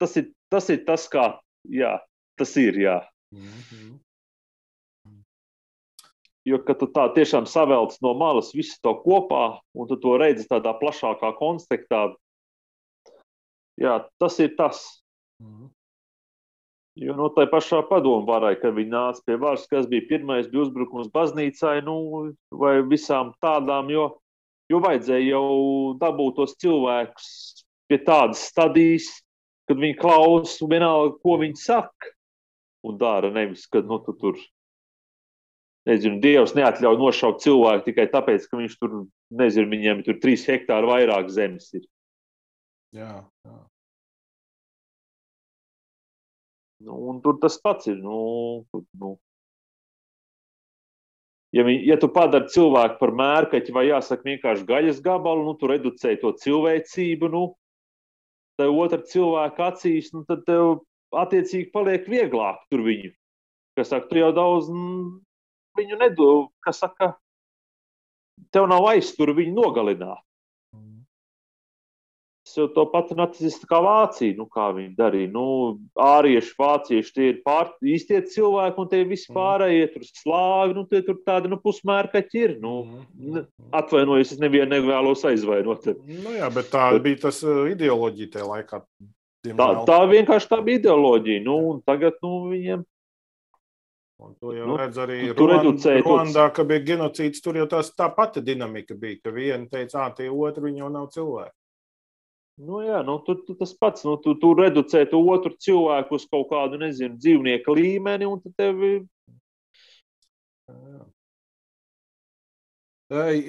tas ir tas, ir tas kā jā, tas ir. Jā. -hmm. Jo, kad tu tā tiešām savelc no malas visu to kopā, un tu to redzi tādā plašākā kontekstā, jā, tas ir tas. Mm. Jo no tā pašā padomu varai, kad viņi nāca pie varas, kas bija pirmais, bija uzbrukums baznīcai, nu, vai visām tādām, jo, jo vajadzēja jau dabūt tos cilvēkus pie tādas stadijas, kad viņi klausa vienalga, ko viņi saka un dara, nevis, kad nu, tu tur nezinu, Dievs neatļauj nošaukt cilvēku tikai tāpēc, ka viņš tur, nezinu, viņiem tur trīs hektāri vairāk zemes ir. Jā, jā. Nu, un tur tas pats ir. Nu, nu. Ja, ja tu padari cilvēku par mērkaķi vai jāsaka vienkārši gaļas gabalu, nu, tu reducē to cilvēcību, nu, tev otra cilvēka acīs, nu, tad tev attiecīgi paliek vieglāk tur viņu. Kas saka, tu jau daudz viņu nedod, kas saka, tev nav aiztur viņu nogalināt. Jau to pati nacistu kā Vācija, nu, kā viņi darīja. Nu, ārieši, vācieši, tie ir pār, īstie cilvēki, un tie visi pārējie tur slāvi, nu, tie tur tādi, nu, pusmērkaķi ir. Nu, atvainojos, es nevienu nevēlos aizvainot. Nu, jā, bet tā bet, bija tas uh, ideoloģija tajā laikā. Tā, tā vienkārši tā bija ideoloģija. Nu, tagad nu, viņiem Un to jau nu, redz arī Ruandā, ka bija genocīds. Tur jau tās, tā pati dinamika bija, ka viena teica, ah, tie otri jau nav cilvēki. Nu, jā, nu, tu, tu, tas pats, nu, tu, tu reducē to otru cilvēku uz kaut kādu, nezinu, dzīvnieku līmeni, un tad tevi.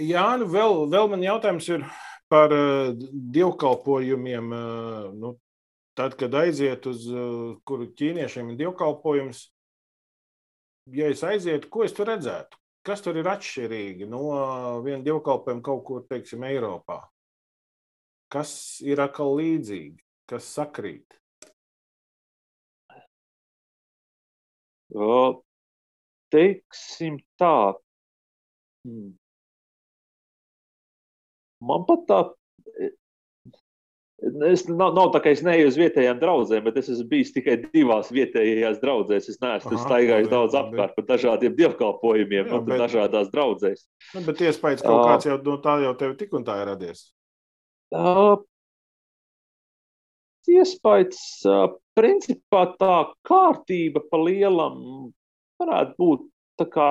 Jā, nu, vēl, vēl man jautājums ir par uh, dievkalpojumiem. Uh, nu, tad, kad aiziet uz uh, kuru ķīniešiem ir dievkalpojums, ja es aizietu, ko es tur redzētu? Kas tur ir atšķirīgi no viena dievkalpojuma kaut kur, teiksim, Eiropā? Kas ir atkal līdzīgi, kas sakrīt? O, teiksim tā. Hmm. Man pat tā Es, nav, nav tā, ka es neeju uz vietējām draugiem, bet es esmu bijis tikai divās vietējās draugās. Es neesmu Aha, staigājis bet, daudz apkārt par dažādiem dievkalpojumiem, jā, bet, dažādās draugās. Nu, bet iespējas kaut kāds jau no tā jau tev tik un tā ir radies. Iespējas, uh, principā tā kārtība pa lielam varētu būt tā kā,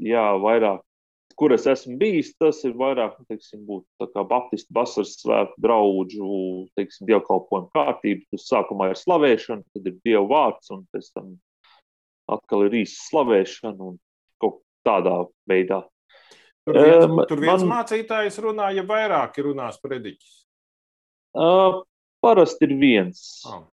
jā, vairāk kur es esmu bijis, tas ir vairāk, nu, teiksim, būt kā Baptistu vasaras svētku draugu, teiksim, dievkalpojumu kārtība. Tas sākumā ir slavēšana, tad ir Dieva vārds, un pēc tam atkal ir īsta slavēšana un kaut tādā veidā. Tur viens, um, tur viens man, mācītājs runā, ja vairāk ir runās prediķis. Uh, parasti ir viens. Oh.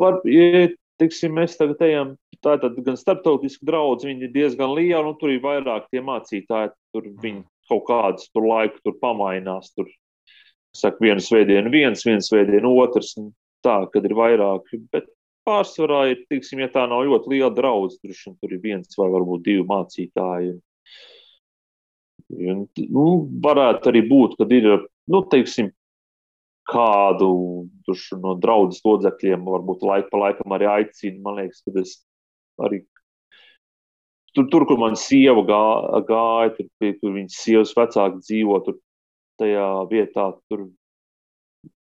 Var, ja, teiksim, mēs tagad ejam Tātad gan starptautiski draudz, viņi ir diezgan lieli, un tur ir vairāk tie mācītāji, tur viņi kaut kādas tur laiku tur pamainās. Tur, saka, vienu svētdienu viens, viens svētdienu otrs, un tā, kad ir vairāk. Bet pārsvarā ir, tiksim, ja tā nav ļoti liela draudz, tur, tur ir viens vai varbūt divi mācītāji. Un, nu, varētu arī būt, kad ir, nu, teiksim, kādu no draudzes locekļiem, varbūt laika pa laikam arī aicina. Man liekas, ka es arī tur, tur kur man sieva gā, gāja, tur, tur viņas sievas vecāki dzīvo, tur tajā vietā, tur,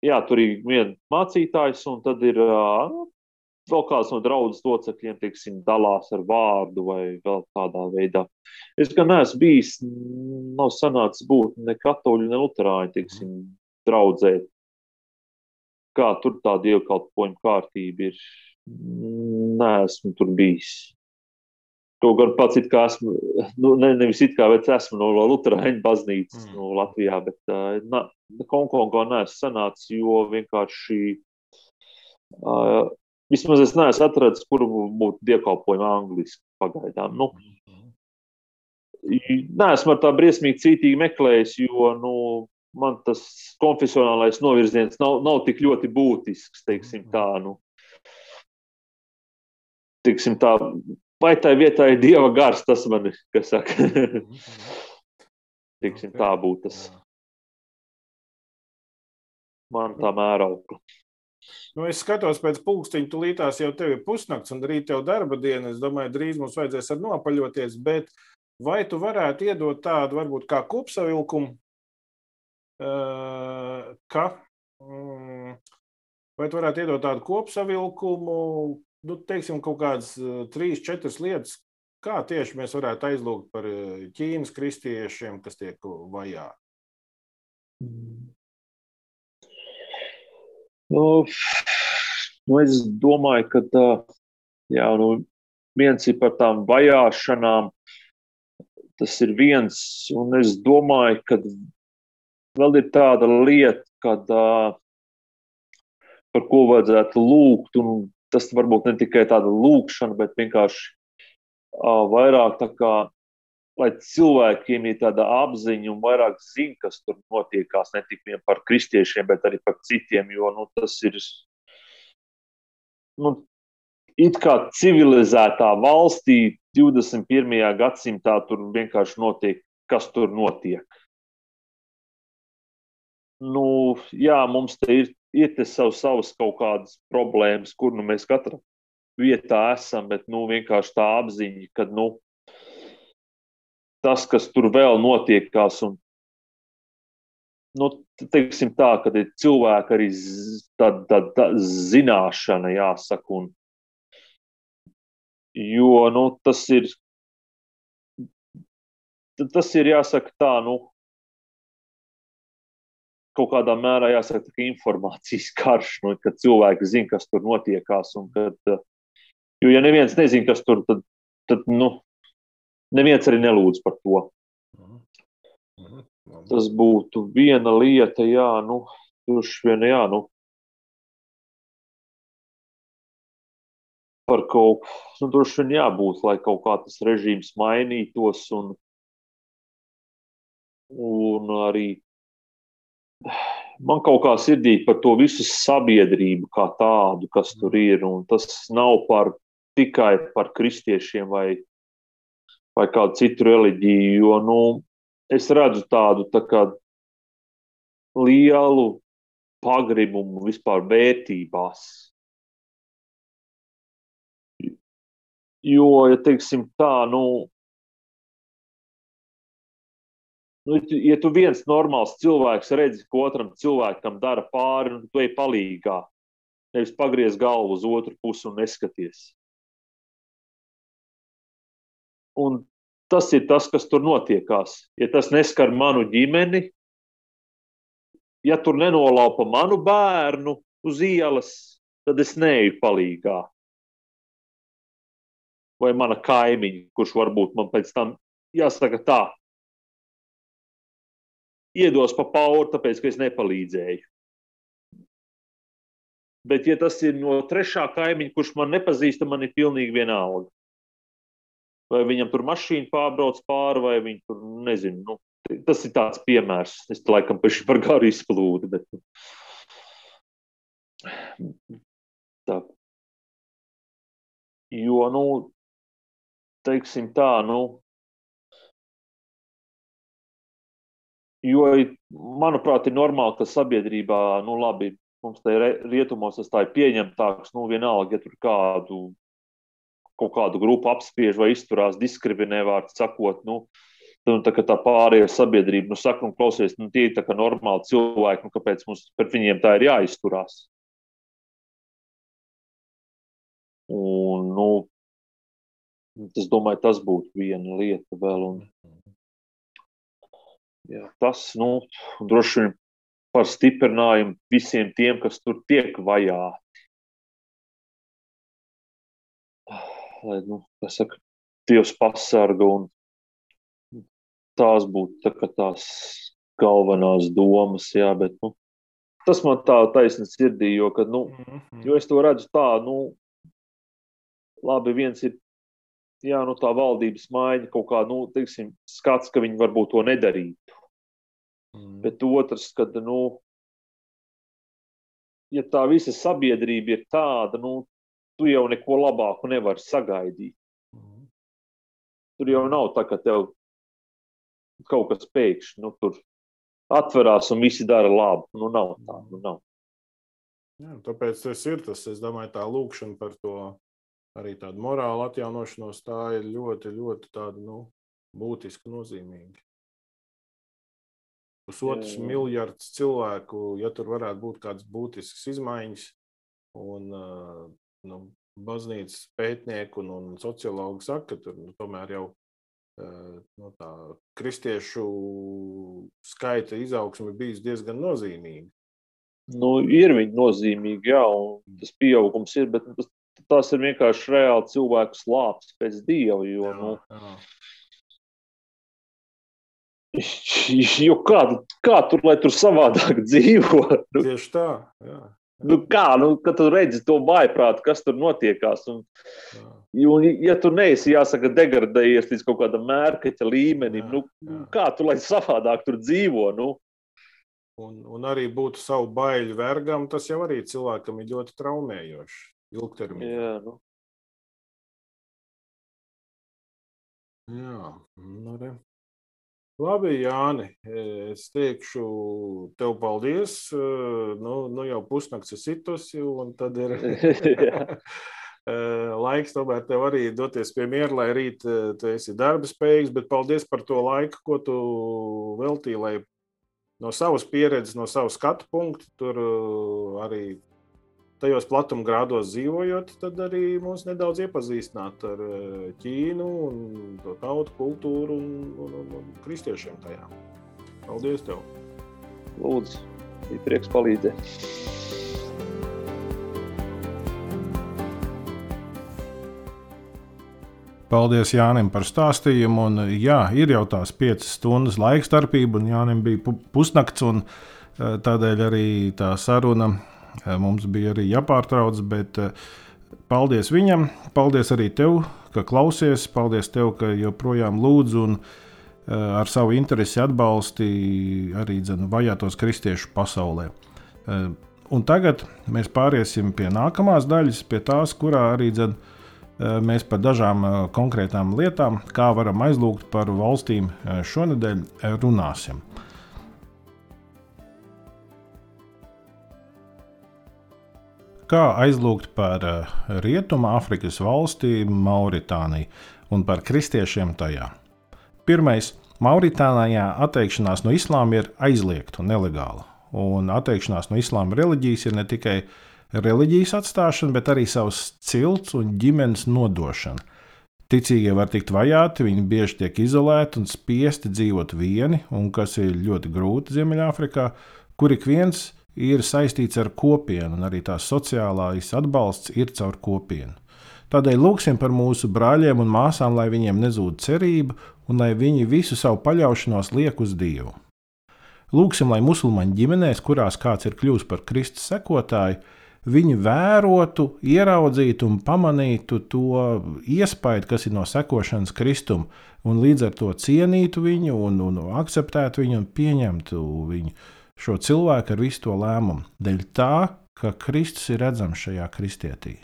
jā, tur ir viena mācītājs, un tad ir vēl kāds no draudzes locekļiem, teiksim, dalās ar vārdu vai vēl tādā veidā. Es gan neesmu bijis, nav sanācis būt ne katoļu, ne luterāņu, teiksim, draudzē. Kā tur tā dievkalpojuma kārtība ir neesmu tur bijis. Kaut gan pats it kā esmu, nu, ne, nevis it kā, bet esmu no Lutāņu baznīcas mm. no Latvijā, bet uh, Hongkongā neesmu sanācis, jo vienkārši uh, vismaz es neesmu atradzis, kur būtu dievkalpojumi angliski pagaidām. Nu, neesmu ar tā briesmīgi cītīgi meklējis, jo nu, man tas konfesionālais novirziens nav, nav tik ļoti būtisks, teiksim tā. Nu tiksim, tā, vai tā vietā ir dieva gars, tas man ir, tiksim, tā būtu tas. Man tā mēraukla. Nu, es skatos pēc pulksteņa, tu lītās jau tev ir pusnakts un rīt tev darba diena. Es domāju, drīz mums vajadzēs ar nopaļoties, bet vai tu varētu iedot tādu varbūt kā kopsavilkumu, ka, mm, vai tu varētu iedot tādu kopsavilkumu, nu, teiksim, kaut kādas trīs, četras lietas, kā tieši mēs varētu aizlūgt par Ķīnas kristiešiem, kas tiek vajāti? Nu, nu es domāju, ka tā, jā, nu, viens ir par tām vajāšanām. Tas ir viens, un es domāju, ka vēl ir tāda lieta, kad, par ko vajadzētu lūgt, tas varbūt ne tikai tāda lūkšana, bet vienkārši vairāk tā kā, lai cilvēkiem ir tāda apziņa un vairāk zina, kas tur notiekās ne tikai par kristiešiem, bet arī par citiem, jo nu, tas ir nu, it kā civilizētā valstī 21. gadsimtā tur vienkārši notiek, kas tur notiek. Nu, jā, mums te ir ir tas savs, savs kaut kādas problēmas, kur nu, mēs katrā vietā esam, bet nu, vienkārši tā apziņa, ka nu, tas, kas tur vēl notiekās, un nu, teiksim tā, kad ir cilvēki arī tāda tā, tā, zināšana, jāsaka, un, jo nu, tas ir. Tas ir jāsaka tā, nu, kaut kādā mērā jāsaka, ka informācijas karš, nu, kad cilvēki zina, kas tur notiekās. Kad, eh, jo, ja neviens nezina, kas tur, tad, tad nu, neviens arī nelūdz par to. Mhm. Mhm. Tas būtu viena lieta, jā, nu, droši vien, jā, nu, par kaut ko, nu, droši vien jābūt, lai kaut kā tas režīms mainītos un, un arī man kaut kā sirdī par to visu sabiedrību kā tādu, kas tur ir. Un tas nav par, tikai par kristiešiem vai, vai kādu citu reliģiju. Jo nu, es redzu tādu tā kā lielu pagribumu vispār vērtībās. Jo, ja teiksim tā, nu, Nu, ja tu viens normāls cilvēks redzi, ko otram cilvēkam dara pāri, nu, tu ej palīgā. Nevis pagriez galvu uz otru pusi un neskaties. Un tas ir tas, kas tur notiekās. Ja tas neskar manu ģimeni, ja tur nenolaupa manu bērnu uz ielas, tad es neeju palīgā. Vai mana kaimiņa, kurš varbūt man pēc tam jāsaka tā, iedos pa pauri, tāpēc, ka es nepalīdzēju. Bet, ja tas ir no trešā kaimiņa, kurš man nepazīst, man ir pilnīgi vienalga. Vai viņam tur mašīna pārbrauc pāri, vai viņš tur nezinu. Nu, tas ir tāds piemērs. Es laikam paši par garu izplūdu. Bet... Tā. Jo, nu, teiksim tā, nu, Jo, manuprāt, ir normāli, ka sabiedrībā, nu, labi, mums te rietumos tas tā ir pieņemtāks, nu, vienalga, ja tur kādu, kaut kādu grupu apspiež vai izturās diskriminē, vārds sakot, nu, nu, tā, tā pārējā sabiedrība, nu, saka, un klausies, nu, tie ir tā normāli cilvēki, nu, kāpēc mums pret viņiem tā ir jāizturās. Un, nu, es domāju, tas būtu viena lieta vēl. Un, Jā, tas nu, droši vien par stiprinājumu visiem tiem, kas tur tiek vajāti. Lai, nu, saka, Dievs pasarga un tās būtu tā, tās galvenās domas, jā, bet nu, tas man tā taisni sirdī, jo, kad, nu, -hmm. jo es to redzu tā, nu, labi, viens ir jā, nu, tā valdības maiņa, kaut kā nu, teiksim, skats, ka viņi varbūt to nedarītu. Mm. Bet otrs, kad nu, ja tā visa sabiedrība ir tāda, nu, tu jau neko labāku nevari sagaidīt. Mm. Tur jau nav tā, ka tev kaut kas pēkšņi nu, tur atverās un visi dara labu. Nu, nav tā, nu, nav. Jā, tāpēc tas ir tas, es domāju, tā lūkšana par to arī tādu morālu atjaunošanos, tā ir ļoti, ļoti tāda, nu, būtiska nozīmīga. Pusotrs miljards cilvēku, ja tur varētu būt kādas būtiskas izmaiņas, un nu, baznīcas pētnieki un, un sociologi saka, ka tur nu, tomēr jau nu, tā kristiešu skaita izaugsme bijis diezgan nozīmīga. Nu, ir viņi nozīmīgi, jā, un tas pieaugums ir, bet tas, tas ir vienkārši reāli cilvēku slāpes pēc dieva. Jo, jā, nu, jā. Jo kā, kā tur, lai tur savādāk dzīvo? Tieši tā. Jā. Nu kā, nu, kad tu redzi to baiprātu, kas tur notiekās. Un, un, ja tu neesi, jāsaka, degradējies līdz kaut kādam mērķa līmenim, jā, nu, jā. kā tu lai savādāk tur dzīvo? Nu? Un, un arī būt savu baiļu vergam, tas jau arī cilvēkam ir ļoti traumējoši ilgtermiņā. Jā, nu. Jā, nu. Labi, Jāni, es teikšu tev paldies. Nu, nu jau pusnakts ir situsi, un tad ir laiks tomēr tev arī doties pie miera, lai rīt tu esi darba spējīgs, bet paldies par to laiku, ko tu veltīji, lai no savas pieredzes, no savas skatu punktu tur arī tajos platumgrādos dzīvojot, tad arī mūs nedaudz iepazīstināt ar eh, Ķīnu, un to tautu kultūru un, un, un, un kristiešiem tajā. Paldies! Tev. Lūdzu, bija prieks palīdzēt! Paldies Jānim par stāstījumu. Un, jā, ir jau tās piecas stundas laika starpība, un Jānim bija pusnakts. Eh, tādēļ arī tā saruna mums bija arī jāpārtrauc, bet eh, paldies viņam, paldies arī tev, ka klausies, paldies tev, ka joprojām lūdzu un ar savu interesi atbalstīja arī dzen, vajātos kristiešu pasaulē. Un tagad mēs pāriesim pie nākamās daļas, pie tās, kurā arī dzen, mēs par dažām konkrētām lietām, kā varam aizlūgt par valstīm šonadēļ, runāsim. Kā aizlūgt par Rietumu Afrikas valsti Mauritāniju un par kristiešiem tajā? Pirmais, Mauritānijā atteikšanās no islāma ir aizliegta un nelegāla. Un atteikšanās no islāma reliģijas ir ne tikai reliģijas atstāšana, bet arī savs cilts un ģimenes nodošana. Ticīgie var tikt vajāti, viņi bieži tiek izolēti un spiesti dzīvot vieni, un kas ir ļoti grūti Ziemeļāfrikā, kur ik viens ir saistīts ar kopienu, un arī tās sociālais atbalsts ir caur kopienu. Tādēļ lūgsim par mūsu brāļiem un māsām, lai viņiem nezūd cerība un lai viņi visu savu paļaušanos liek uz Dievu. Lūgsim, lai musulmaņu ģimenēs, kurās kāds ir kļuvis par Kristus sekotāju, viņi vērotu, ieraudzītu un pamanītu to iespēju, kas ir no sekošanas Kristum, un līdz ar to cienītu viņu, un, un akceptētu viņu un pieņemtu viņu, šo cilvēku ar visu to lēmumu, dēļ tā, ka Kristus ir redzams šajā kristietī.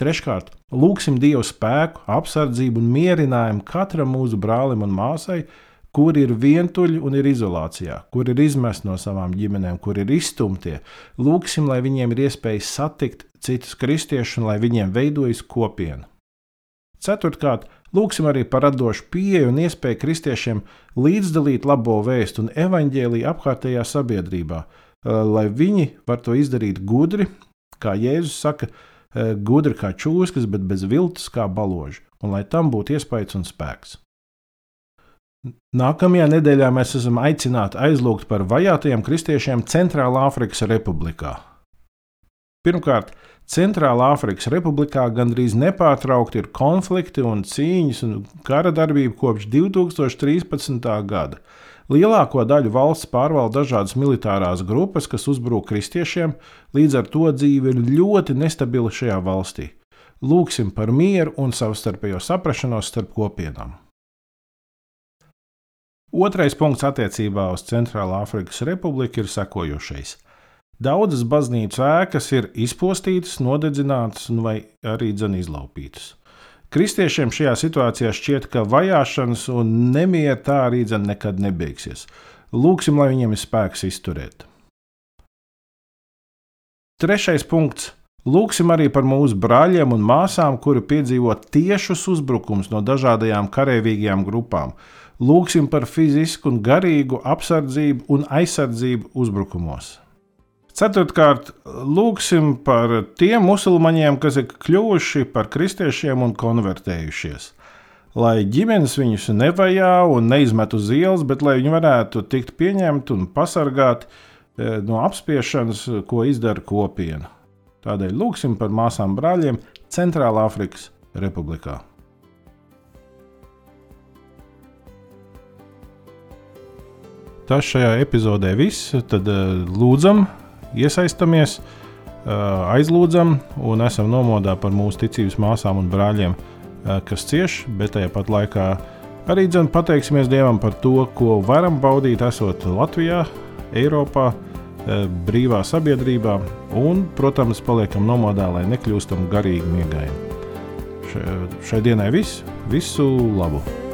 Treškārt, lūgsim Dievu spēku, apsardzību un mierinājumu katram mūsu brālim un māsai, kur ir vientuļi un ir izolācijā, kur ir izmesti no savām ģimenēm, kur ir izstumtie. Lūgsim, lai viņiem ir iespēja satikt citus kristiešus un lai viņiem veidojas kopiena. Ceturtkārt, lūgsim arī par radošu pieeju un iespēju kristiešiem līdzdalīt labo vēstu un evaņģēlīju apkārtējā sabiedrībā, lai viņi var to izdarīt gudri, kā Jēzus saka, Eh, gudri kā čūskas, bet bez viltus kā baloži, un lai tam būtu iespējas un spēks. Nākamajā nedēļā mēs esam aicināti aizlūgt par vajātajiem kristiešiem Centrālā Afrikas Republikā. Pirmkārt, Centrālā Afrikas Republikā gandrīz nepārtraukti ir konflikti un cīņas un kara darbība kopš 2013. gada. Lielāko daļu valsts pārvalda dažādas militārās grupas, kas uzbrūk kristiešiem, līdz ar to dzīve ir ļoti nestabila šajā valstī. Lūksim par mieru un savstarpējo saprašanos starp kopienām. Otrais punkts attiecībā uz Centrālā Afrikas Republiku ir sekojošais. Daudzas baznīcu ēkas ir izpostītas, nodedzinātas vai arī izlaupītas. Kristiešiem šajā situācijā šķiet, ka vajāšanas un nemiera tā arī nekad nebeigsies. Lūksim, lai viņiem ir spēks izturēt. Trešais punkts. Lūksim arī par mūsu brāļiem un māsām, kuri piedzīvo tiešus uzbrukumus no dažādajām karavīgajām grupām. Lūksim par fizisku un garīgu apsardzību un aizsardzību uzbrukumos. Ceturtkārt, lūgsim par tiem musulmaņiem, kas ir kļuvuši par kristiešiem un konvertējušies. Lai ģimenes viņus nevajā un neizmet uz ielas, bet lai viņi varētu tikt pieņemti un pasargāti e, no apspiešanas, ko izdara kopiena. Tādēļ lūgsim par māsām brāļiem Centrālā Afrikas Republikā. Tas šajā epizodē viss. Tad e, lūdzam, iesaistamies, aizlūdzam un esam nomodā par mūsu ticības māsām un brāļiem, kas cieš, bet tajā pat laikā arī dzen, pateiksimies Dievam par to, ko varam baudīt, esot Latvijā, Eiropā, brīvā sabiedrībā un, protams, paliekam nomodā, lai nekļūstam garīgi miegaini. Šai dienai viss, visu labu!